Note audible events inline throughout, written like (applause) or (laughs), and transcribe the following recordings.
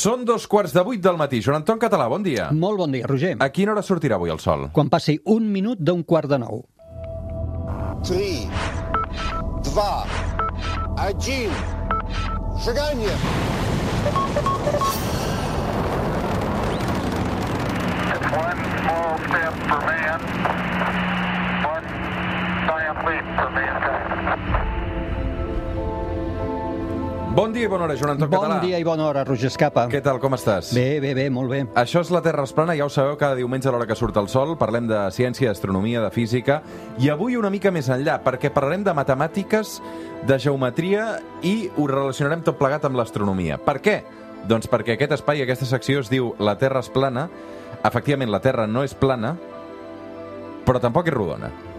Són dos quarts de vuit del matí. Joan Anton Català, bon dia. Molt bon dia, Roger. A quina hora sortirà avui el sol? Quan passi un minut d'un quart de nou. 3, 2, 1, seganya! One small step for man, one giant leap for mankind. Bon dia i bona hora, Joan Anton Bon Català. dia i bona hora, Roger Escapa. Què tal, com estàs? Bé, bé, bé, molt bé. Això és la Terra es plana, ja ho sabeu, cada diumenge a l'hora que surt el sol parlem de ciència, d'astronomia, de física i avui una mica més enllà, perquè parlarem de matemàtiques, de geometria i ho relacionarem tot plegat amb l'astronomia. Per què? Doncs perquè aquest espai, aquesta secció es diu La Terra es plana. Efectivament, la Terra no és plana, però tampoc és rodona.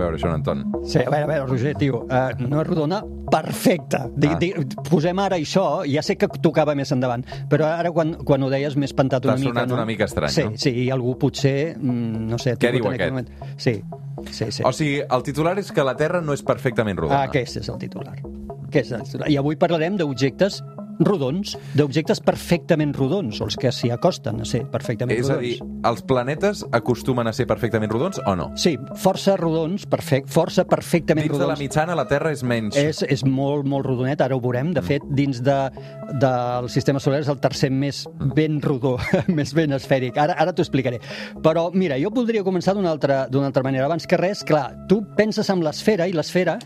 Veure, Joan Anton. Sí, a veure, a veure, Roger, tio, uh, no és rodona perfecta. Dic, Ah. posem ara això, ja sé que tocava més endavant, però ara quan, quan ho deies m'he espantat una T'ha mica. sonat no? una mica estrany, sí, no? Sí, i algú potser, mm, no sé... Què diu aquest? Moment. Sí, sí, sí. O sigui, el titular és que la Terra no és perfectament rodona. Ah, aquest és el titular. Aquest és el titular. I avui parlarem d'objectes rodons, d'objectes perfectament rodons, o els que s'hi acosten a ser perfectament És a rodons. dir, els planetes acostumen a ser perfectament rodons o no? Sí, força rodons, perfect, força perfectament Dins de la rodons. mitjana, la Terra és menys... És, és molt, molt rodonet, ara ho veurem. De fet, dins de, del sistema solar és el tercer més ben rodó, (laughs) més ben esfèric. Ara, ara t'ho explicaré. Però, mira, jo voldria començar d'una altra, altra manera. Abans que res, clar, tu penses en l'esfera i l'esfera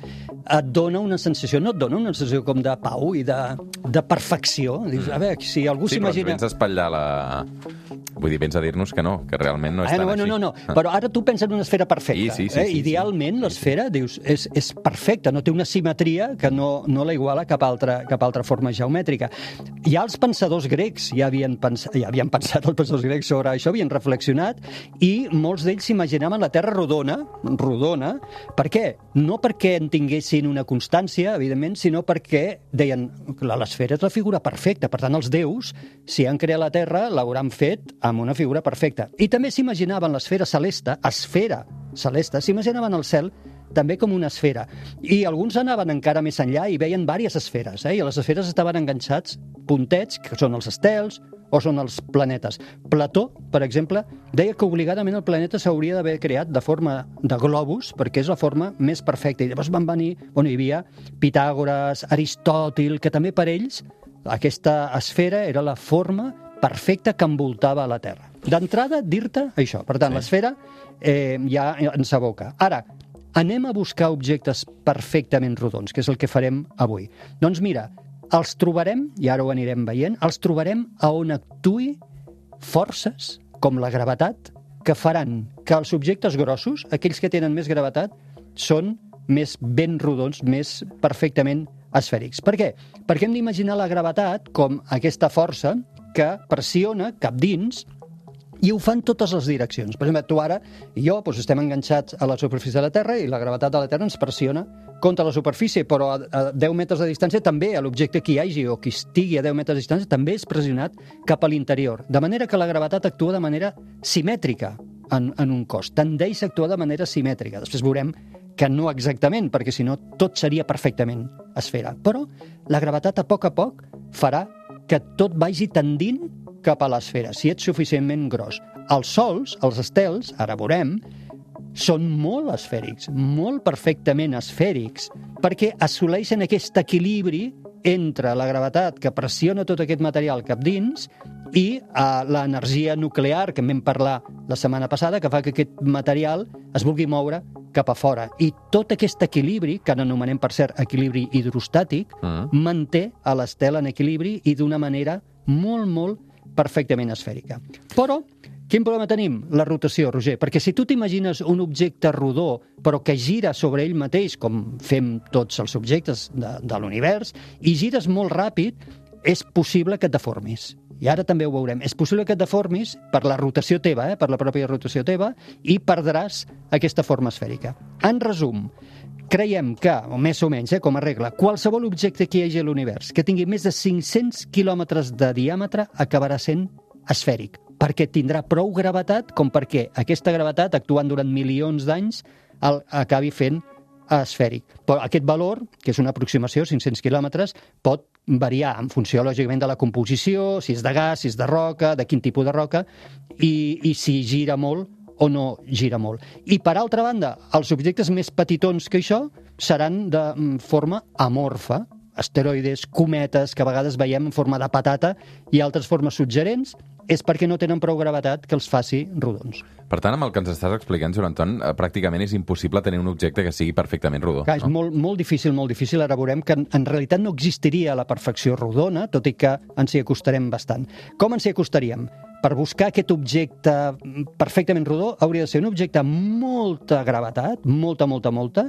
et dona una sensació, no et dona una sensació com de pau i de, de perfecció. Dius, a veure, si algú sí, però ens s'imagina... vens a espatllar la... Vull dir, vens a dir-nos que no, que realment no és Ah, tan no, no, així. no, no. Ah. Però ara tu penses en una esfera perfecta. Sí, sí, sí, eh? sí, sí. Idealment, l'esfera, dius, és, és perfecta, no té una simetria que no, no la iguala cap altra, cap altra forma geomètrica. Ja els pensadors grecs ja havien, pens ja havien pensat, els pensadors grecs sobre això, havien reflexionat, i molts d'ells s'imaginaven la Terra rodona, rodona, per què? No perquè en tinguessin una constància, evidentment, sinó perquè deien que l'esfera és la figura perfecta, per tant, els déus, si han creat la Terra, l'hauran fet amb una figura perfecta. I també s'imaginaven l'esfera celeste, esfera celeste, s'imaginaven el cel també com una esfera. I alguns anaven encara més enllà i veien diverses esferes, eh? i a les esferes estaven enganxats puntets, que són els estels, o són els planetes. Plató, per exemple, deia que obligadament el planeta s'hauria d'haver creat de forma de globus, perquè és la forma més perfecta. I llavors van venir, bueno, hi havia Pitàgores, Aristòtil, que també per ells aquesta esfera era la forma perfecta que envoltava la Terra. D'entrada, dir-te això. Per tant, Sí. sí. l'esfera eh, ja ens aboca. Ara, anem a buscar objectes perfectament rodons, que és el que farem avui. Doncs mira, els trobarem, i ara ho anirem veient, els trobarem a on actui forces, com la gravetat, que faran que els objectes grossos, aquells que tenen més gravetat, són més ben rodons, més perfectament esfèrics. Per què? Perquè hem d'imaginar la gravetat com aquesta força que pressiona cap dins i ho fan totes les direccions. Per exemple, tu ara i jo doncs, estem enganxats a la superfície de la Terra i la gravetat de la Terra ens pressiona contra la superfície, però a, a 10 metres de distància també l'objecte que hi hagi o que estigui a 10 metres de distància també és pressionat cap a l'interior. De manera que la gravetat actua de manera simètrica en, en un cos. Tendeix a actuar de manera simètrica. Després veurem que no exactament, perquè si no tot seria perfectament esfera. Però la gravetat a poc a poc farà que tot vagi tendint cap a l'esfera, si ets suficientment gros. Els sols, els estels, ara veurem, són molt esfèrics, molt perfectament esfèrics, perquè assoleixen aquest equilibri entre la gravetat que pressiona tot aquest material cap dins i uh, l'energia nuclear, que en vam parlar la setmana passada, que fa que aquest material es vulgui moure cap a fora. I tot aquest equilibri, que anomenem, per cert, equilibri hidrostàtic, Mm. manté a l'estel en equilibri i d'una manera molt, molt perfectament esfèrica. Però, quin problema tenim? La rotació, Roger, perquè si tu t'imagines un objecte rodó però que gira sobre ell mateix, com fem tots els objectes de, de l'univers, i gires molt ràpid, és possible que et deformis. I ara també ho veurem. És possible que et deformis per la rotació teva, eh, per la pròpia rotació teva, i perdràs aquesta forma esfèrica. En resum, creiem que, o més o menys, eh, com a regla, qualsevol objecte que hi hagi a l'univers que tingui més de 500 quilòmetres de diàmetre acabarà sent esfèric, perquè tindrà prou gravetat com perquè aquesta gravetat, actuant durant milions d'anys, el, acabi fent esfèric. Però aquest valor, que és una aproximació, 500 quilòmetres, pot variar en funció, lògicament, de la composició, si és de gas, si és de roca, de quin tipus de roca, i, i si gira molt o no gira molt. I, per altra banda, els objectes més petitons que això seran de mm, forma amorfa, asteroides, cometes, que a vegades veiem en forma de patata i altres formes suggerents, és perquè no tenen prou gravetat que els faci rodons. Per tant, amb el que ens estàs explicant, Joan Anton, eh, pràcticament és impossible tenir un objecte que sigui perfectament rodó. Clar, és no? molt, molt difícil, molt difícil. Ara veurem que en, en realitat no existiria la perfecció rodona, tot i que ens hi acostarem bastant. Com ens hi acostaríem? Per buscar aquest objecte perfectament rodó hauria de ser un objecte amb molta gravetat, molta, molta, molta,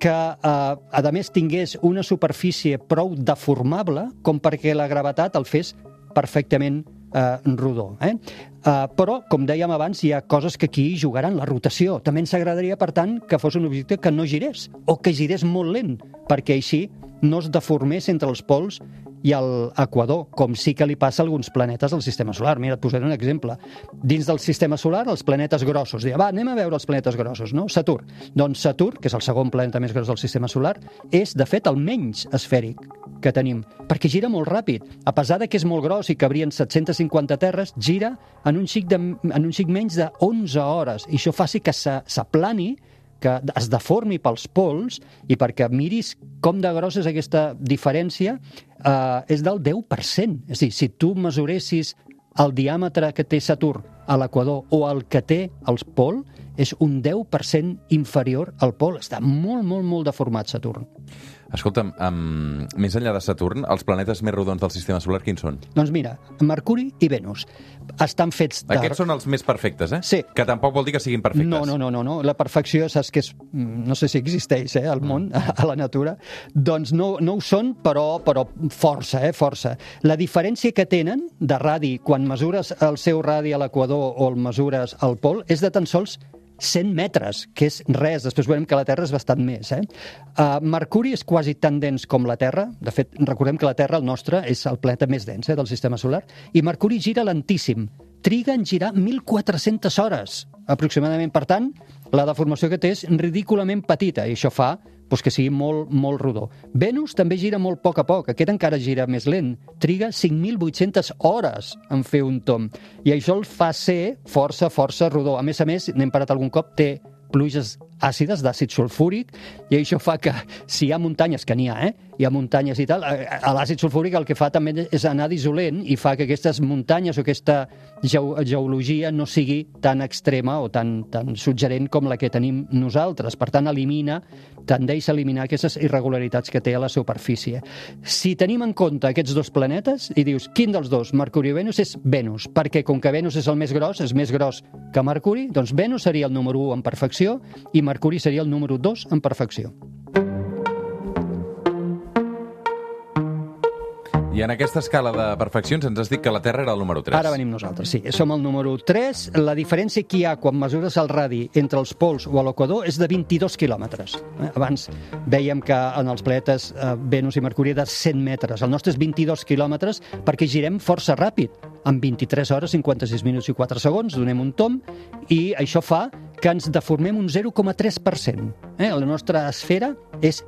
que, eh, a més, tingués una superfície prou deformable com perquè la gravetat el fes perfectament eh, rodó. Eh? Uh, però, com dèiem abans, hi ha coses que aquí jugaran, la rotació. També ens agradaria, per tant, que fos un objecte que no girés, o que girés molt lent, perquè així no es deformés entre els pols i l'equador, com sí que li passa a alguns planetes del sistema solar. Mira, et posaré un exemple. Dins del sistema solar, els planetes grossos. Diu, va, anem a veure els planetes grossos, no? Saturn. Doncs Saturn, que és el segon planeta més gros del sistema solar, és, de fet, el menys esfèric que tenim, perquè gira molt ràpid. A pesar de que és molt gros i que haurien 750 terres, gira en un xic, de, en un xic menys de 11 hores. I això faci que s'aplani, que es deformi pels pols i perquè miris com de grossa és aquesta diferència, eh, és del 10%. És a dir, si tu mesuressis el diàmetre que té Saturn a l'equador o el que té el pol, és un 10% inferior al pol. Està molt, molt, molt deformat Saturn. Escolta'm, um, més enllà de Saturn, els planetes més rodons del sistema solar quins són? Doncs mira, Mercuri i Venus estan fets de... Aquests són els més perfectes, eh? Sí. Que tampoc vol dir que siguin perfectes. No, no, no, no, no. La perfecció, saps que és... mm, No sé si existeix, eh, al món, a la natura. Doncs no, no ho són, però, però força, eh, força. La diferència que tenen de radi quan mesures el seu radi a l'equador o el mesures al pol és de tan sols 100 metres, que és res. Després veurem que la Terra és bastant més. Eh? Uh, Mercuri és quasi tan dens com la Terra. De fet, recordem que la Terra, el nostre, és el planeta més dens eh, del sistema solar. I Mercuri gira lentíssim. Triga en girar 1.400 hores, aproximadament. Per tant, la deformació que té és ridículament petita, i això fa doncs, que sigui molt, molt rodó. Venus també gira molt a poc a poc, aquest encara gira més lent. Triga 5.800 hores en fer un tom. I això el fa ser força, força rodó. A més a més, n'hem parat algun cop, té pluges àcides d'àcid sulfúric i això fa que si hi ha muntanyes, que n'hi ha, eh? hi ha muntanyes i tal, eh, l'àcid sulfúric el que fa també és anar dissolent i fa que aquestes muntanyes o aquesta geo geologia no sigui tan extrema o tan, tan suggerent com la que tenim nosaltres. Per tant, elimina, tendeix a eliminar aquestes irregularitats que té a la superfície. Si tenim en compte aquests dos planetes i dius, quin dels dos, Mercuri o Venus, és Venus, perquè com que Venus és el més gros, és més gros que Mercuri, doncs Venus seria el número 1 en perfecció i Mercuri seria el número 2 en perfecció. I en aquesta escala de perfeccions ens has dit que la Terra era el número 3. Ara venim nosaltres, sí. Som el número 3. La diferència que hi ha quan mesures el radi entre els pols o l'equador és de 22 quilòmetres. Eh, Abans dèiem que en els planetes eh, Venus i Mercuri era de 100 metres. El nostre és 22 quilòmetres perquè girem força ràpid. En 23 hores, 56 minuts i 4 segons, donem un tom, i això fa que ens deformem un 0,3%. Eh? La nostra esfera és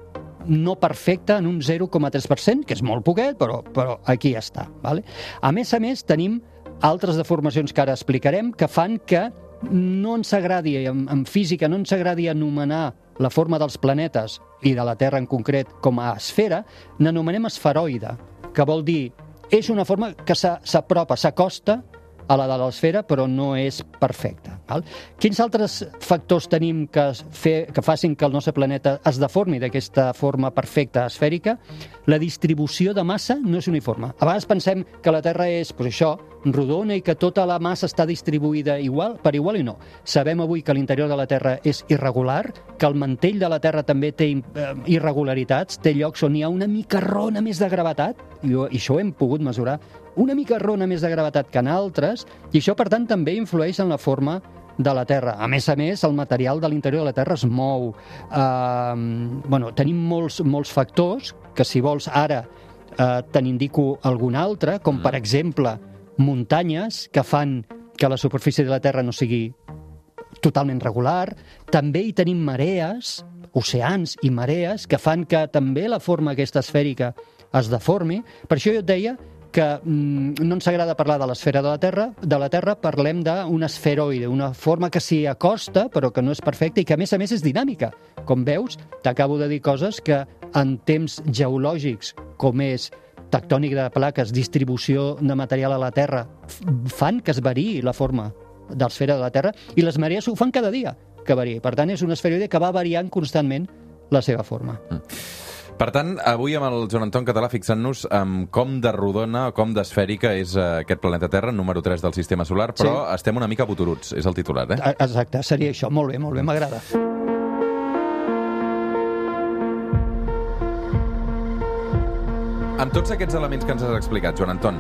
no perfecta en un 0,3%, que és molt poquet, però, però aquí està. Vale? A més a més, tenim altres deformacions que ara explicarem que fan que no ens agradi, en, en física, no ens agradi anomenar la forma dels planetes i de la Terra en concret com a esfera, n'anomenem esferoide, que vol dir és una forma que s'a- s'apropa, s'acosta a la de l'esfera, però no és perfecta. Val? Quins altres factors tenim que, fer, que facin que el nostre planeta es deformi d'aquesta forma perfecta esfèrica? La distribució de massa no és uniforme. A vegades pensem que la Terra és, doncs això, rodona i que tota la massa està distribuïda igual, per igual i no. Sabem avui que l'interior de la Terra és irregular, que el mantell de la Terra també té eh, irregularitats, té llocs on hi ha una mica rona més de gravetat, i això ho hem pogut mesurar, una mica rona més de gravetat que en altres, i això, per tant, també influeix en la forma de la Terra. A més a més, el material de l'interior de la Terra es mou. Uh, bueno, tenim molts, molts factors que, si vols, ara uh, te n'indico algun altre, com, per exemple, muntanyes que fan que la superfície de la Terra no sigui totalment regular. També hi tenim marees, oceans i marees, que fan que també la forma aquesta esfèrica es deformi. Per això jo et deia que mm, no ens agrada parlar de l'esfera de la Terra, de la Terra parlem d'un esferoide, una forma que s'hi acosta, però que no és perfecta i que, a més a més, és dinàmica. Com veus, t'acabo de dir coses que en temps geològics, com és tectònic de plaques, distribució de material a la Terra, fan que es variï la forma de l'esfera de la Terra, i les marees ho fan cada dia que variï. Per tant, és un esferoide que va variant constantment la seva forma. Per tant, avui amb el Joan Anton Català fixant-nos en com de rodona o com d'esfèrica és eh, aquest planeta Terra, número 3 del sistema solar, però Sí. estem una mica boturuts, és el titular, eh? Exacte, seria això. Molt bé, molt bé, m'agrada. Amb tots aquests elements que ens has explicat, Joan Anton,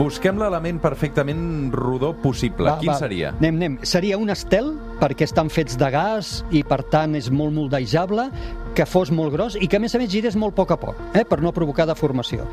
busquem l'element perfectament rodó possible. Quin seria? Anem, anem. Seria un estel, perquè estan fets de gas i, per tant, és molt moldejable, que fos molt gros i que, a més a més, girés molt a poc a poc, eh, per no provocar deformació.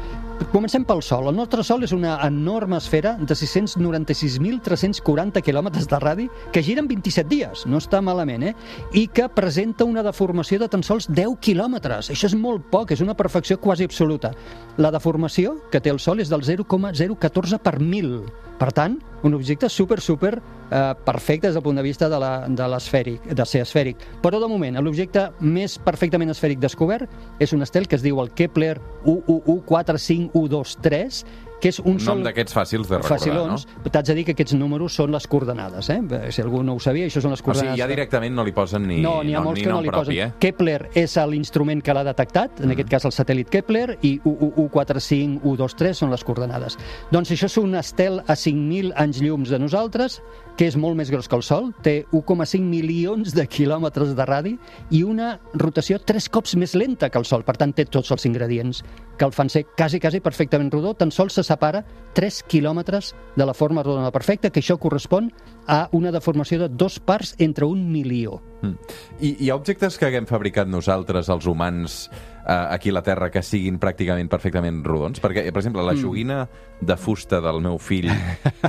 Comencem pel Sol. El nostre Sol és una enorme esfera de 696.340 quilòmetres de radi que gira en 27 dies, no està malament, eh? i que presenta una deformació de tan sols 10 quilòmetres. Això és molt poc, és una perfecció quasi absoluta. La deformació que té el Sol és del 0,014 per mil. Per tant, un objecte super, super eh, perfecte des del punt de vista de la- de l'esfèric, de, ser esfèric. Però, de moment, l'objecte més perfectament esfèric descobert és un estel que es diu el Kepler 114523, que és un, Un sol... nom d'aquests fàcils de recordar, Facilons. no? T'haig de dir que aquests números són les coordenades, eh? Si algú no ho sabia, això són les O coordenades. sigui, ja directament no li posen ni, no, n'hi ha molts ni que no li propi, posen. eh? Kepler és l'instrument que l'ha detectat, en aquest cas el satèl·lit Kepler, i U145-U23 són les coordenades. Doncs això és un estel a 5.000 anys llums de nosaltres, que és molt més gros que el Sol, té 1,5 milions de quilòmetres de radi i una rotació tres cops més lenta que el Sol. Per tant, té tots els ingredients que el fan ser quasi, quasi perfectament rodó. Tan sols se separa 3 quilòmetres de la forma rodona perfecta, que això correspon a una deformació de dos parts entre un milió. Mm. I hi ha objectes que haguem fabricat nosaltres, els humans, eh, aquí a la Terra, que siguin pràcticament perfectament rodons? Perquè, per exemple, Mm. la joguina de fusta del meu fill,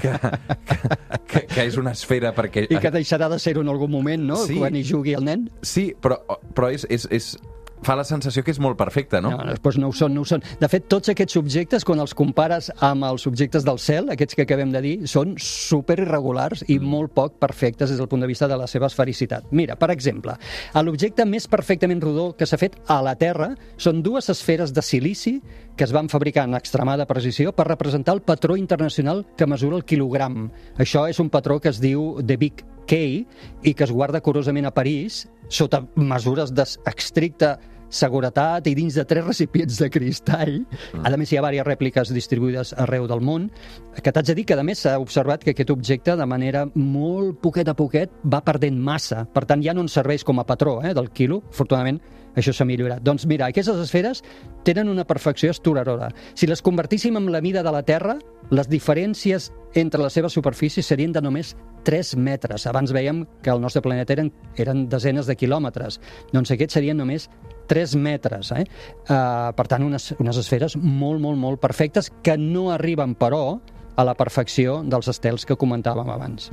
que, que, que, que és una esfera perquè... I que deixarà de ser-ho en algun moment, no?, Sí. quan hi jugui el nen. Sí, però, però és, és, és, fa la sensació que és molt perfecta, no? No, no, doncs no ho són, no ho són. De fet, tots aquests objectes, quan els compares amb els objectes del cel, aquests que acabem de dir, són super irregulars i molt poc perfectes des del punt de vista de la seva esfericitat. Mira, per exemple, l'objecte més perfectament rodó que s'ha fet a la Terra són dues esferes de silici que es van fabricar en extremada precisió per representar el patró internacional que mesura el quilogram. Això és un patró que es diu The Big K i que es guarda curosament a París sota mesures d'estricta seguretat i dins de tres recipients de cristall. Mm. A més, hi ha diverses rèpliques distribuïdes arreu del món, que t'haig de dir que, a més, s'ha observat que aquest objecte, de manera molt poquet a poquet, va perdent massa. Per tant, ja no ens serveix com a patró eh, del quilo. Afortunadament, això s'ha millorat. Doncs mira, aquestes esferes tenen una perfecció estorarora. Si les convertíssim en la mida de la Terra, les diferències entre les seves superfícies serien de només 3 metres. Abans veiem que el nostre planeta eren, eren desenes de quilòmetres. Doncs aquests serien només 3 metres. Eh? Uh, per tant, unes, unes esferes molt, molt, molt perfectes que no arriben, però, a la perfecció dels estels que comentàvem abans.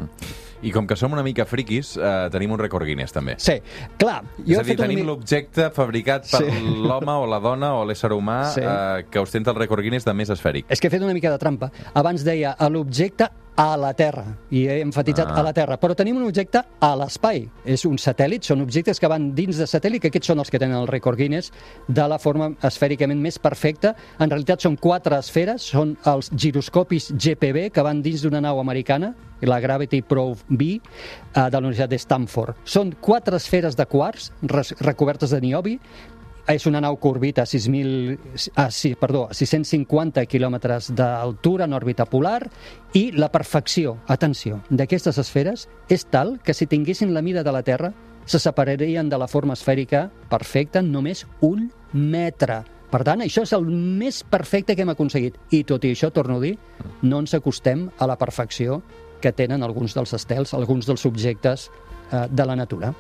I com que som una mica friquis, eh, tenim un rècord Guinness, també. Sí, clar. és a dir, tenim mi- l'objecte fabricat per Sí. (laughs) l'home o la dona o l'ésser humà Sí. eh, que ostenta el rècord Guinness de més esfèric. És que he fet una mica de trampa. Abans deia l'objecte a la Terra, i he enfatitzat Ah. a la Terra, però tenim un objecte a l'espai. És un satèl·lit, són objectes que van dins de satèl·lit, que aquests són els que tenen el rècord Guinness de la forma esfèricament més perfecta. En realitat són quatre esferes, són els giroscopis GPB, que van dins d'una nau americana, la Gravity Probe B, eh, de la Universitat de Stanford. Són quatre esferes de quarts recobertes de niobi, és una nau que orbita a 6.000, ah, sí, perdó, a 650 quilòmetres d'altura en òrbita polar i la perfecció, atenció, d'aquestes esferes és tal que si tinguessin la mida de la Terra se separarien de la forma esfèrica perfecta només un metre. Per tant, això és el més perfecte que hem aconseguit. I tot i això, torno a dir, no ens acostem a la perfecció que tenen alguns dels estels, alguns dels objectes eh, de la natura.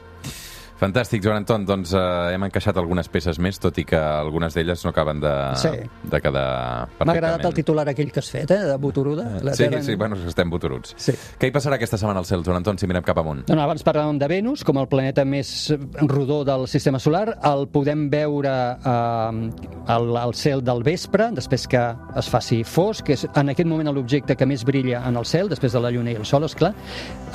Fantàstic, Joan Anton. Doncs eh, hem encaixat algunes peces més, tot i que algunes d'elles no acaben de, Sí. de quedar perfectament. M'ha agradat el titular aquell que has fet, eh, de Botoruda. La Sí, Terra- sí, bueno, estem boturuts. Sí. Què hi passarà aquesta setmana al cel, Joan Anton, si mirem cap amunt? Doncs abans parlàvem de Venus, com el planeta més rodó del sistema solar. El podem veure eh, al, al cel del vespre, després que es faci fosc, que és en aquest moment l'objecte que més brilla en el cel, després de la Lluna i el Sol, esclar.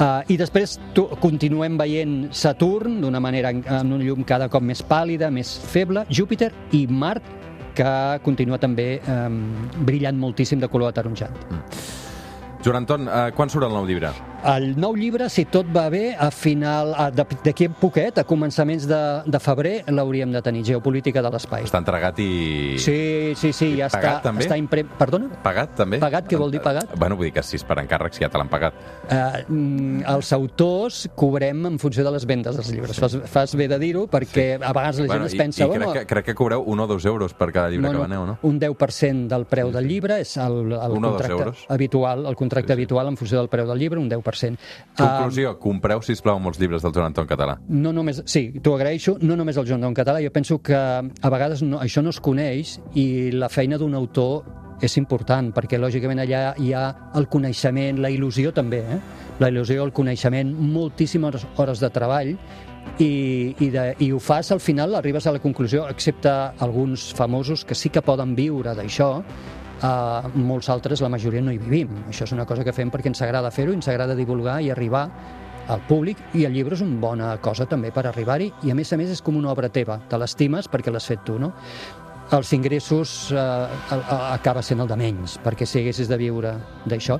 Uh, I després tu, continuem veient Saturn d'una manera en, en un llum cada cop més pàl·lida, més feble, Júpiter i Mart, que continua també eh, brillant moltíssim de color ataronjat. Joan Anton, eh, quan surt el nou llibre? El nou llibre, si tot va bé, a final, d'aquí a poquet, a començaments de, de febrer, l'hauríem de tenir, Geopolítica de l'Espai. Està entregat i... Sí, sí, sí, ja pagat, està, també? està impre... Perdona? Pagat, també? Pagat, què vol dir pagat? Bueno, vull dir que si és per encàrrec, si ja te l'han pagat. Uh, els autors cobrem en funció de les vendes dels llibres. Fas, fas bé de dir-ho, perquè a vegades la gent es i, pensa... i crec, que, crec que cobreu un o dos euros per cada llibre que veneu, no? Un 10% del preu del llibre és el, el contracte habitual, el contracte habitual en funció del preu del llibre, un 10%. Conclusió, compreu, sisplau, molts llibres del Joan Anton català. no només, sí, t'ho agraeixo, no només el Joan en català, jo penso que a vegades no, això no es coneix i la feina d'un autor és important, perquè lògicament allà hi ha el coneixement, la il·lusió també, eh? la il·lusió, el coneixement, moltíssimes hores de treball i, i, de, i ho fas al final, arribes a la conclusió, excepte alguns famosos que sí que poden viure d'això, Uh, molts altres, la majoria no hi vivim. Això és una cosa que fem perquè ens agrada fer-ho, ens agrada divulgar i arribar al públic i el llibre és una bona cosa també per arribar-hi i a més a més és com una obra teva, te l'estimes perquè l'has fet tu, no? Els ingressos eh, acaba sent el de menys, perquè si haguessis de viure d'això.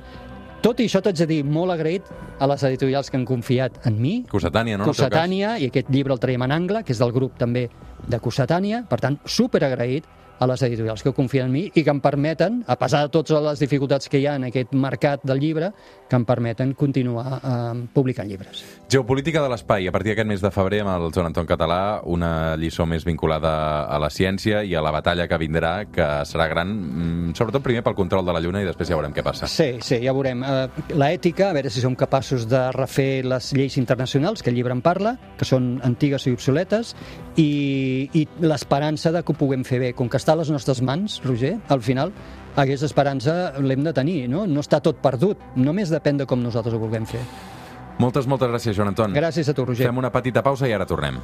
Tot i això t'haig de dir molt agraït a les editorials que han confiat en mi, Cossetània, no? Cossetània, i aquest llibre el traiem en angle, que és del grup també de Cossetània, per tant, super agraït a les editorials que confien en mi i que em permeten, a pesar de totes les dificultats que hi ha en aquest mercat del llibre, que em permeten continuar eh, publicant llibres. Geopolítica de l'espai. A partir d'aquest mes de febrer, amb el Joan Anton Català, una lliçó més vinculada a la ciència i a la batalla que vindrà, que serà gran, mm, sobretot primer pel control de la Lluna i després ja veurem què passa. Sí, sí, ja veurem. Eh, la ètica, a veure si som capaços de refer les lleis internacionals, que el llibre en parla, que són antigues i obsoletes, i, i l'esperança de que ho puguem fer bé. Com que està a les nostres mans, Roger, al final, aquesta esperança l'hem de tenir, no? No està tot perdut, només depèn de com nosaltres ho vulguem fer. Moltes, moltes gràcies, Joan Anton. Gràcies a tu, Roger. Fem una petita pausa i ara tornem.